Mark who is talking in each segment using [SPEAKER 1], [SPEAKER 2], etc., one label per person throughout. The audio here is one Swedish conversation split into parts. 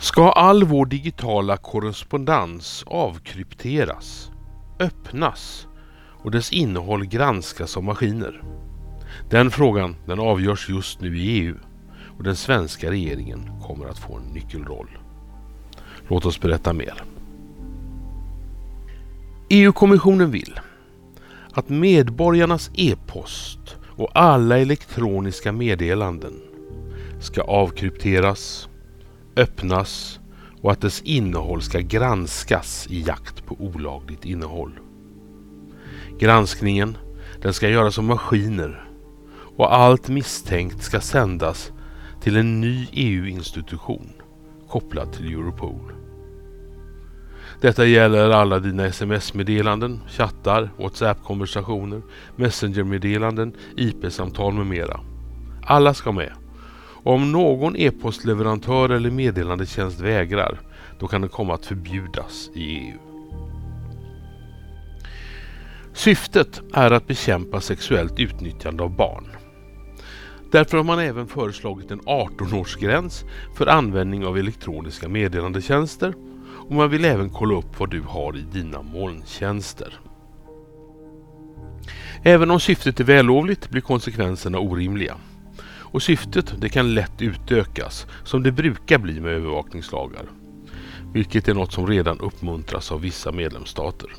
[SPEAKER 1] Ska all vår digitala korrespondens avkrypteras, öppnas och dess innehåll granskas av maskiner? Den frågan den avgörs just nu i EU och den svenska regeringen kommer att få en nyckelroll. Låt oss berätta mer. EU-kommissionen vill att medborgarnas e-post och alla elektroniska meddelanden ska avkrypteras, öppnas och att dess innehåll ska granskas i jakt på olagligt innehåll. Granskningen den ska göras av maskiner och allt misstänkt ska sändas till en ny EU-institution kopplad till Europol. Detta gäller alla dina sms-meddelanden, chattar, WhatsApp-konversationer, Messenger-meddelanden, IP-samtal med mera. Alla ska med. Om någon e-postleverantör eller meddelandetjänst vägrar, då kan det komma att förbjudas i EU. Syftet är att bekämpa sexuellt utnyttjande av barn. Därför har man även föreslagit en 18-årsgräns för användning av elektroniska meddelandetjänster och man vill även kolla upp vad du har i dina molntjänster. Även om syftet är vällovligt blir konsekvenserna orimliga. Och syftet det kan lätt utökas som det brukar bli med övervakningslagar. Vilket är något som redan uppmuntras av vissa medlemsstater.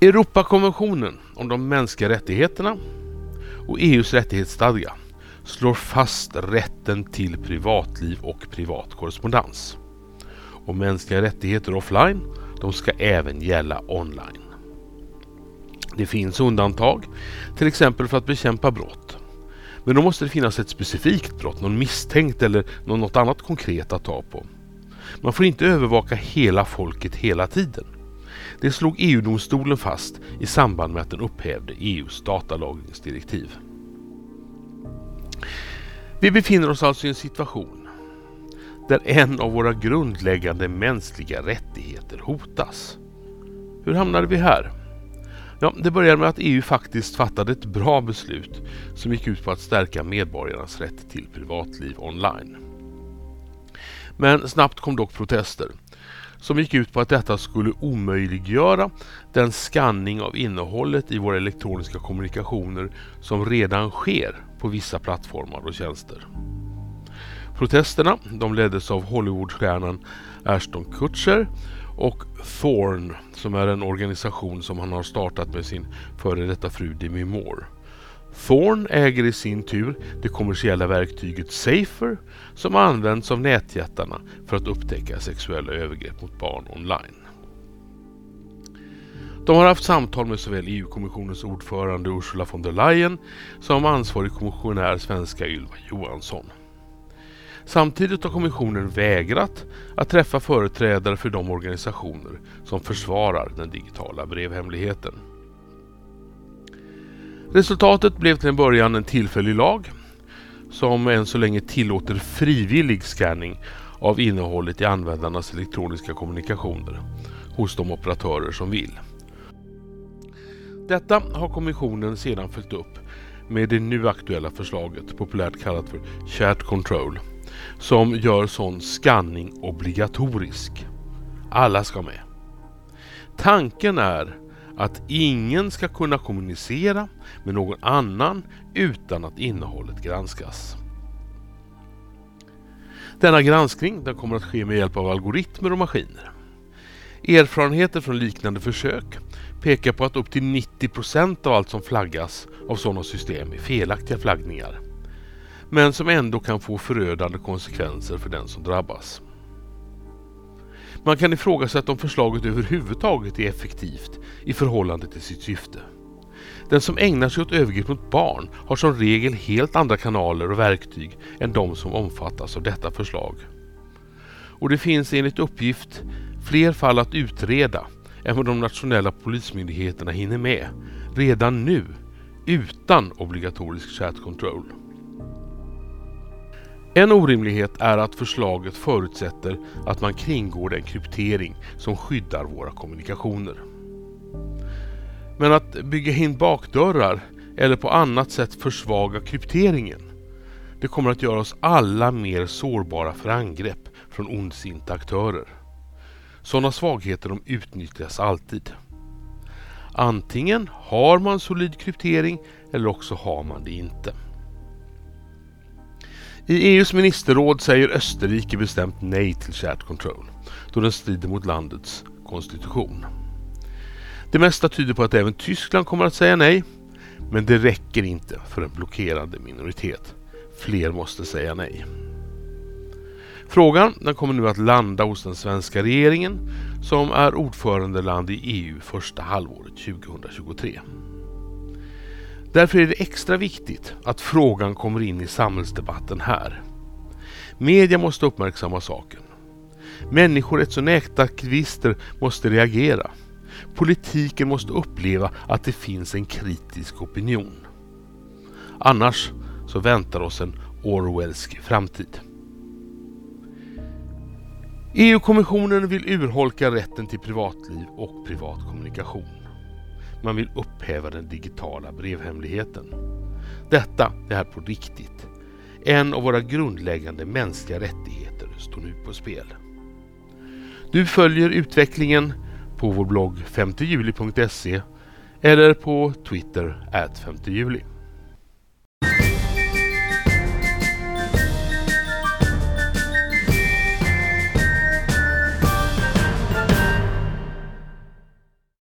[SPEAKER 1] Europakonventionen om de mänskliga rättigheterna och EUs rättighetsstadga slår fast rätten till privatliv och privat korrespondens. Och mänskliga rättigheter offline, de ska även gälla online. Det finns undantag, till exempel för att bekämpa brott. Men då måste det finnas ett specifikt brott, någon misstänkt eller något annat konkret att ta på. Man får inte övervaka hela folket hela tiden. Det slog EU-domstolen fast i samband med att den upphävde EUs datalagringsdirektiv. Vi befinner oss alltså i en situation där en av våra grundläggande mänskliga rättigheter hotas. Hur hamnade vi här? Ja, det började med att EU faktiskt fattade ett bra beslut som gick ut på att stärka medborgarnas rätt till privatliv online. Men snabbt kom dock protester som gick ut på att detta skulle omöjliggöra den skanning av innehållet i våra elektroniska kommunikationer som redan sker på vissa plattformar och tjänster. Protesterna de leddes av Hollywoodstjärnan Ashton Kutcher och Thorn som är en organisation som han har startat med sin före detta fru Demi Moore. Thorn äger i sin tur det kommersiella verktyget Safer som används av nätjättarna för att upptäcka sexuella övergrepp mot barn online. De har haft samtal med såväl EU-kommissionens ordförande Ursula von der Leyen som ansvarig kommissionär svenska Ylva Johansson. Samtidigt har kommissionen vägrat att träffa företrädare för de organisationer som försvarar den digitala brevhemligheten. Resultatet blev till en början en tillfällig lag som än så länge tillåter frivillig scanning av innehållet i användarnas elektroniska kommunikationer hos de operatörer som vill. Detta har kommissionen sedan följt upp med det nu aktuella förslaget, populärt kallat för Chat Control, som gör sån scanning obligatorisk. Alla ska med. Tanken är att ingen ska kunna kommunicera med någon annan utan att innehållet granskas. Denna granskning den kommer att ske med hjälp av algoritmer och maskiner. Erfarenheter från liknande försök pekar på att upp till 90 procent av allt som flaggas av sådana system är felaktiga flaggningar. Men som ändå kan få förödande konsekvenser för den som drabbas. Man kan ifrågasätta om förslaget överhuvudtaget är effektivt i förhållande till sitt syfte. Den som ägnar sig åt övergrepp mot barn har som regel helt andra kanaler och verktyg än de som omfattas av detta förslag. Och det finns enligt uppgift fler fall att utreda än vad de nationella polismyndigheterna hinner med redan nu utan obligatorisk chat control. En orimlighet är att förslaget förutsätter att man kringgår den kryptering som skyddar våra kommunikationer. Men att bygga in bakdörrar eller på annat sätt försvaga krypteringen Det kommer att göra oss alla mer sårbara för angrepp från ondsinta aktörer. Sådana svagheter de utnyttjas alltid. Antingen har man solid kryptering eller också har man det inte. I EUs ministerråd säger Österrike bestämt nej till Chat Control då den strider mot landets konstitution. Det mesta tyder på att även Tyskland kommer att säga nej, men det räcker inte för en blockerande minoritet. Fler måste säga nej. Frågan den kommer nu att landa hos den svenska regeringen som är ordförandeland i EU första halvåret 2023. Därför är det extra viktigt att frågan kommer in i samhällsdebatten här. Media måste uppmärksamma saken. Människorätts och nätaktivister måste reagera. Politiken måste uppleva att det finns en kritisk opinion. Annars så väntar oss en Orwellsk framtid. EU-kommissionen vill urholka rätten till privatliv och privat kommunikation. Man vill upphäva den digitala brevhemligheten. Detta det är på riktigt. En av våra grundläggande mänskliga rättigheter står nu på spel. Du följer utvecklingen på vår blogg 5juli.se eller på Twitter 5juli.